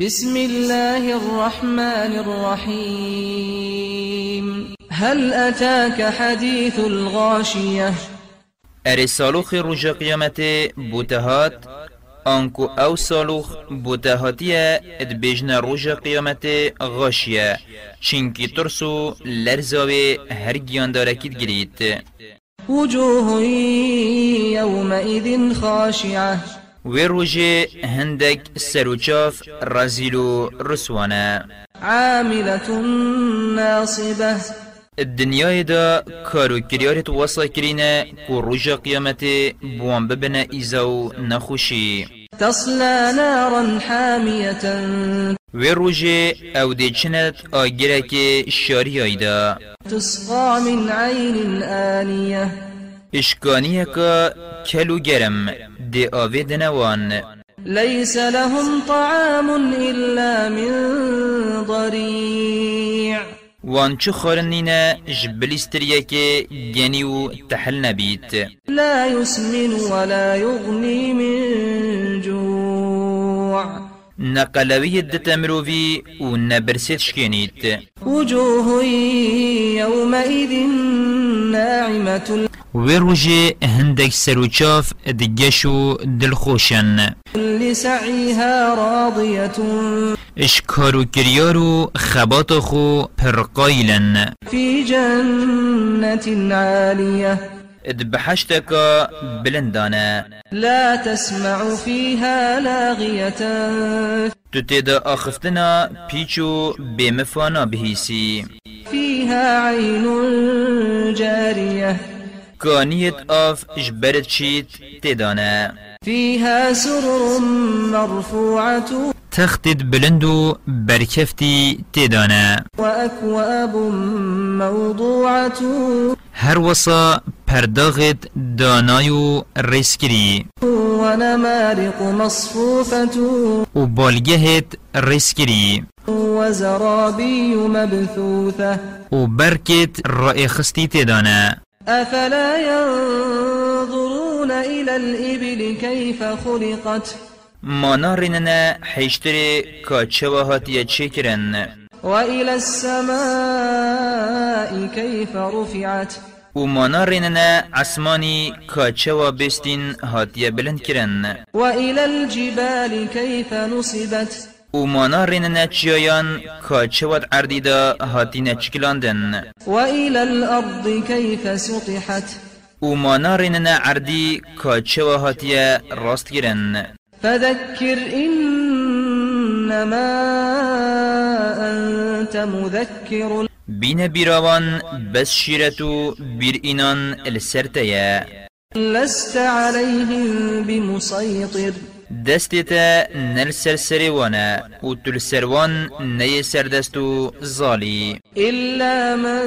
بسم الله الرحمن الرحيم. هل أتاك حديث الغاشية؟ اری سالوخ روژ قیامت بوتهات آنکو أو سالوخ بوتهاتیه إد بیجن روژ قیامت غاشیه چینکی ترسو لرزاوی هر گیان دارکید گرید وجوه يومئذ خاشعة. و روژ هندک سروچاف رزیلو رسوانه. عاملة ناصبة. الدنيا دا كارو كريارت وصا كرينا كو رجا قيامت بوان ببنا إيزاو نخوشي تصلى نارا حامية. و روژه أو آگره که شاری آیدا تسقى من عين آنية. کلو گرم دی آوه دنوان ليس لهم طعام إلا من ضريع. وان چو خورنینه جبلیستریه که گنی و تحل نبید لا يسمن ولا يغني من جوع. نقلوی دت مروفی و نبرسید شکنید وجوه يومئذ ناعمة و روژه هندک سروچاف دگشو دلخوشن لسعيها راضية. اشکارو کریارو خبات خو پرقایلن في جنة عالية. اد بحشتکا بلندانة. لا تسمع فيها لاغية. تو تیدا آخفتنا پیچو بمفانا بهیسی فيها عين جارية. کانیت آف جبرت چیت تیدانه فيها سرر مرفوعة. تختد بلندو برکفتی تیدانه وأكواب موضوعة. هر وصا پرداغت دانایو ریسکری ونمارق مصفوفة. و بالگهت ریسکری وزرابي مبثوثة. و برکت رای خستی تیدانه أفلا ينظرون إلى الإبل كيف خلقت؟ که چه وهاتیه چه کرن وإلى السماء كيف رفعت؟ و که چه و بستین هاتیه بلند کرن. وإلى الجبال كيف نصبت؟ و مانا ریننه چیایان که چه ود عردی دا هاتینه چکلاندن وإلى الأرض كيف سطحت و مانا ریننه عردی که چه و هاتیه راست گرن فذكر إنما أنت مذكر بین بیراوان بس شیرتو بیر اینان السرتیه لست عليهم بمسيطر دستتا نل سرسری وانه و تل سروان نی سردستو زالی إلا من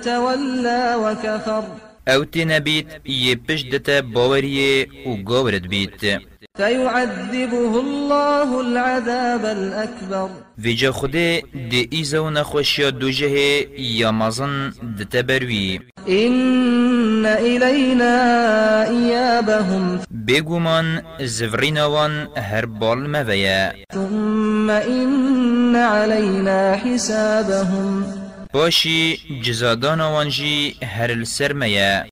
تولى وكفر. أو تی نبید یه پش دتا باوریه و گاورد بید فيعذبه الله العذاب الأكبر. ویجا خوده دی ایزا و نخوشیا دو جهه یا مزن دتا بروی إن إلينا إيابهم. بگومان زوریناوان هر بال مویه ثم إن علينا حسابهم. باشی جزاداناوان جی هر السرمیه